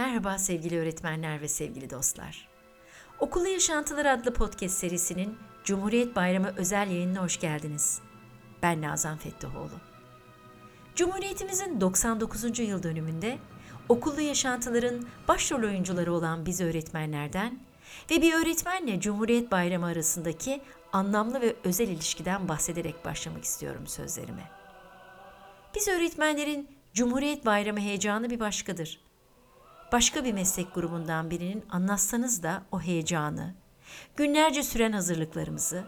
Merhaba sevgili öğretmenler ve sevgili dostlar. Okullu Yaşantılar adlı podcast serisinin Cumhuriyet Bayramı özel yayınına hoş geldiniz. Ben Nazan Fettoğlu. Cumhuriyetimizin 99. yıl dönümünde okullu yaşantıların başrol oyuncuları olan biz öğretmenlerden ve bir öğretmenle Cumhuriyet Bayramı arasındaki anlamlı ve özel ilişkiden bahsederek başlamak istiyorum sözlerime. Biz öğretmenlerin Cumhuriyet Bayramı heyecanı bir başkadır. Başka bir meslek grubundan birinin anlatsanız da o heyecanı, günlerce süren hazırlıklarımızı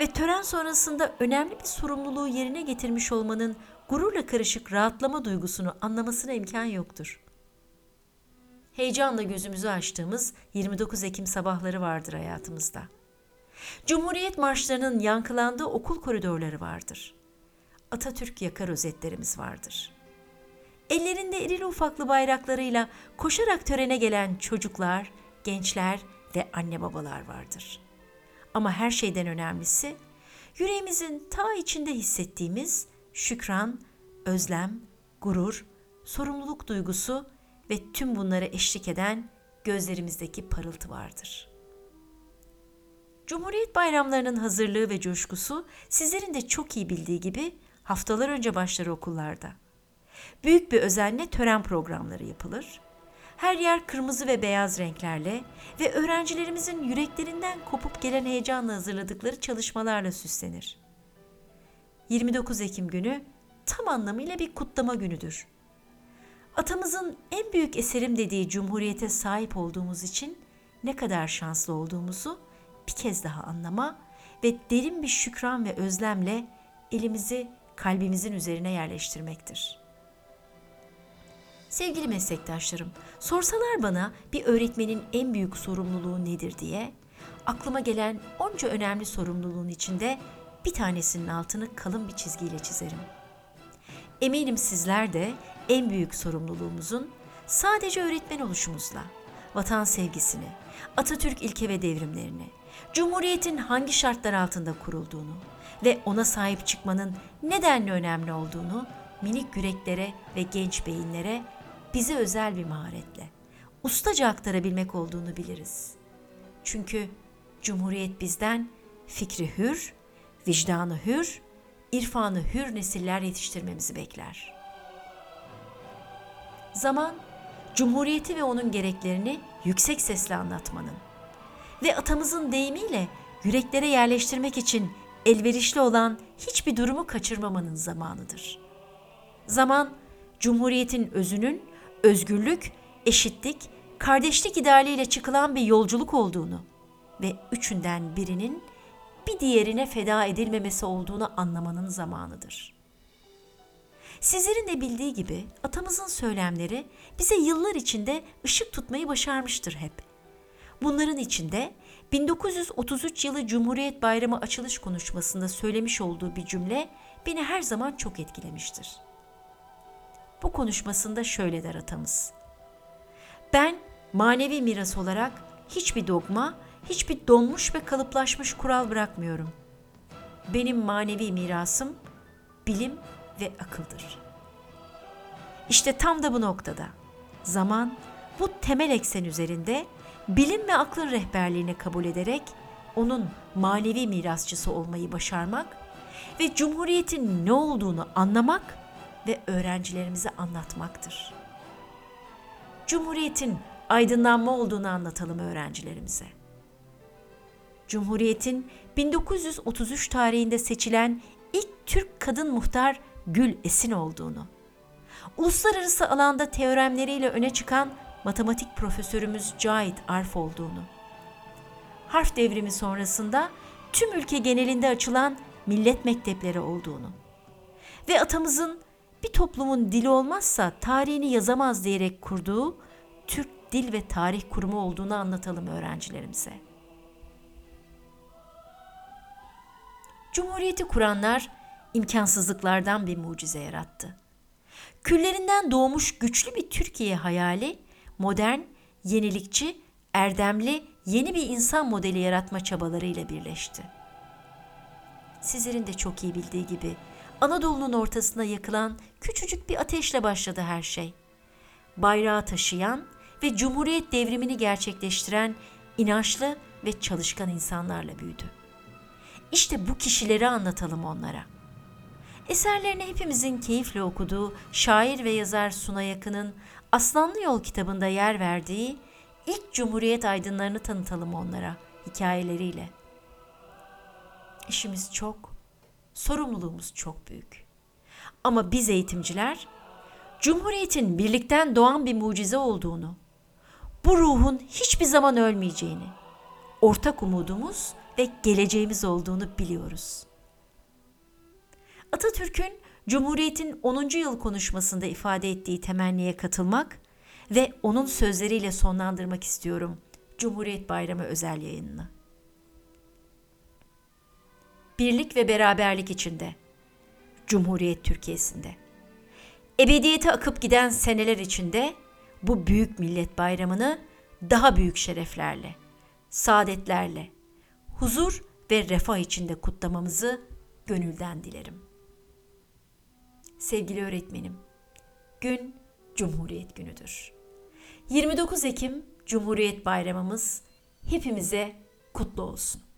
ve tören sonrasında önemli bir sorumluluğu yerine getirmiş olmanın gururla karışık rahatlama duygusunu anlamasına imkan yoktur. Heyecanla gözümüzü açtığımız 29 Ekim sabahları vardır hayatımızda. Cumhuriyet marşlarının yankılandığı okul koridorları vardır. Atatürk yaka rozetlerimiz vardır. Ellerinde irili ufaklı bayraklarıyla koşarak törene gelen çocuklar, gençler ve anne babalar vardır. Ama her şeyden önemlisi yüreğimizin ta içinde hissettiğimiz şükran, özlem, gurur, sorumluluk duygusu ve tüm bunlara eşlik eden gözlerimizdeki parıltı vardır. Cumhuriyet bayramlarının hazırlığı ve coşkusu sizlerin de çok iyi bildiği gibi haftalar önce başlar okullarda. Büyük bir özenle tören programları yapılır. Her yer kırmızı ve beyaz renklerle ve öğrencilerimizin yüreklerinden kopup gelen heyecanla hazırladıkları çalışmalarla süslenir. 29 Ekim günü tam anlamıyla bir kutlama günüdür. Atamızın en büyük eserim dediği cumhuriyete sahip olduğumuz için ne kadar şanslı olduğumuzu bir kez daha anlama ve derin bir şükran ve özlemle elimizi kalbimizin üzerine yerleştirmektir. Sevgili meslektaşlarım, sorsalar bana bir öğretmenin en büyük sorumluluğu nedir diye, aklıma gelen onca önemli sorumluluğun içinde bir tanesinin altını kalın bir çizgiyle çizerim. Eminim sizler de en büyük sorumluluğumuzun sadece öğretmen oluşumuzla vatan sevgisini, Atatürk ilke ve devrimlerini, Cumhuriyetin hangi şartlar altında kurulduğunu ve ona sahip çıkmanın nedenle önemli olduğunu minik yüreklere ve genç beyinlere bize özel bir maharetle, ustaca aktarabilmek olduğunu biliriz. Çünkü Cumhuriyet bizden fikri hür, vicdanı hür, irfanı hür nesiller yetiştirmemizi bekler. Zaman, Cumhuriyeti ve onun gereklerini yüksek sesle anlatmanın ve atamızın deyimiyle yüreklere yerleştirmek için elverişli olan hiçbir durumu kaçırmamanın zamanıdır. Zaman, Cumhuriyetin özünün özgürlük, eşitlik, kardeşlik idealiyle çıkılan bir yolculuk olduğunu ve üçünden birinin bir diğerine feda edilmemesi olduğunu anlamanın zamanıdır. Sizlerin de bildiği gibi atamızın söylemleri bize yıllar içinde ışık tutmayı başarmıştır hep. Bunların içinde 1933 yılı Cumhuriyet Bayramı açılış konuşmasında söylemiş olduğu bir cümle beni her zaman çok etkilemiştir. Bu konuşmasında şöyle der atamız. Ben manevi miras olarak hiçbir dogma, hiçbir donmuş ve kalıplaşmış kural bırakmıyorum. Benim manevi mirasım bilim ve akıldır. İşte tam da bu noktada zaman bu temel eksen üzerinde bilim ve aklın rehberliğini kabul ederek onun manevi mirasçısı olmayı başarmak ve cumhuriyetin ne olduğunu anlamak ve öğrencilerimize anlatmaktır. Cumhuriyetin aydınlanma olduğunu anlatalım öğrencilerimize. Cumhuriyetin 1933 tarihinde seçilen ilk Türk kadın muhtar Gül Esin olduğunu, uluslararası alanda teoremleriyle öne çıkan matematik profesörümüz Cahit Arf olduğunu, harf devrimi sonrasında tüm ülke genelinde açılan millet mektepleri olduğunu ve atamızın bir toplumun dili olmazsa tarihini yazamaz diyerek kurduğu Türk Dil ve Tarih Kurumu olduğunu anlatalım öğrencilerimize. Cumhuriyeti kuranlar imkansızlıklardan bir mucize yarattı. Küllerinden doğmuş güçlü bir Türkiye hayali modern, yenilikçi, erdemli yeni bir insan modeli yaratma çabalarıyla birleşti. Sizlerin de çok iyi bildiği gibi Anadolu'nun ortasına yakılan küçücük bir ateşle başladı her şey. Bayrağı taşıyan ve Cumhuriyet devrimini gerçekleştiren inançlı ve çalışkan insanlarla büyüdü. İşte bu kişileri anlatalım onlara. Eserlerini hepimizin keyifle okuduğu şair ve yazar Suna Yakın'ın Aslanlı Yol kitabında yer verdiği ilk Cumhuriyet aydınlarını tanıtalım onlara hikayeleriyle. İşimiz çok, sorumluluğumuz çok büyük. Ama biz eğitimciler Cumhuriyetin birlikten doğan bir mucize olduğunu, bu ruhun hiçbir zaman ölmeyeceğini, ortak umudumuz ve geleceğimiz olduğunu biliyoruz. Atatürk'ün Cumhuriyet'in 10. yıl konuşmasında ifade ettiği temenniye katılmak ve onun sözleriyle sonlandırmak istiyorum Cumhuriyet Bayramı özel yayınını. Birlik ve beraberlik içinde, Cumhuriyet Türkiye'sinde. Ebediyete akıp giden seneler içinde bu büyük millet bayramını daha büyük şereflerle, saadetlerle, huzur ve refah içinde kutlamamızı gönülden dilerim. Sevgili öğretmenim, gün Cumhuriyet Günü'dür. 29 Ekim Cumhuriyet Bayramımız hepimize kutlu olsun.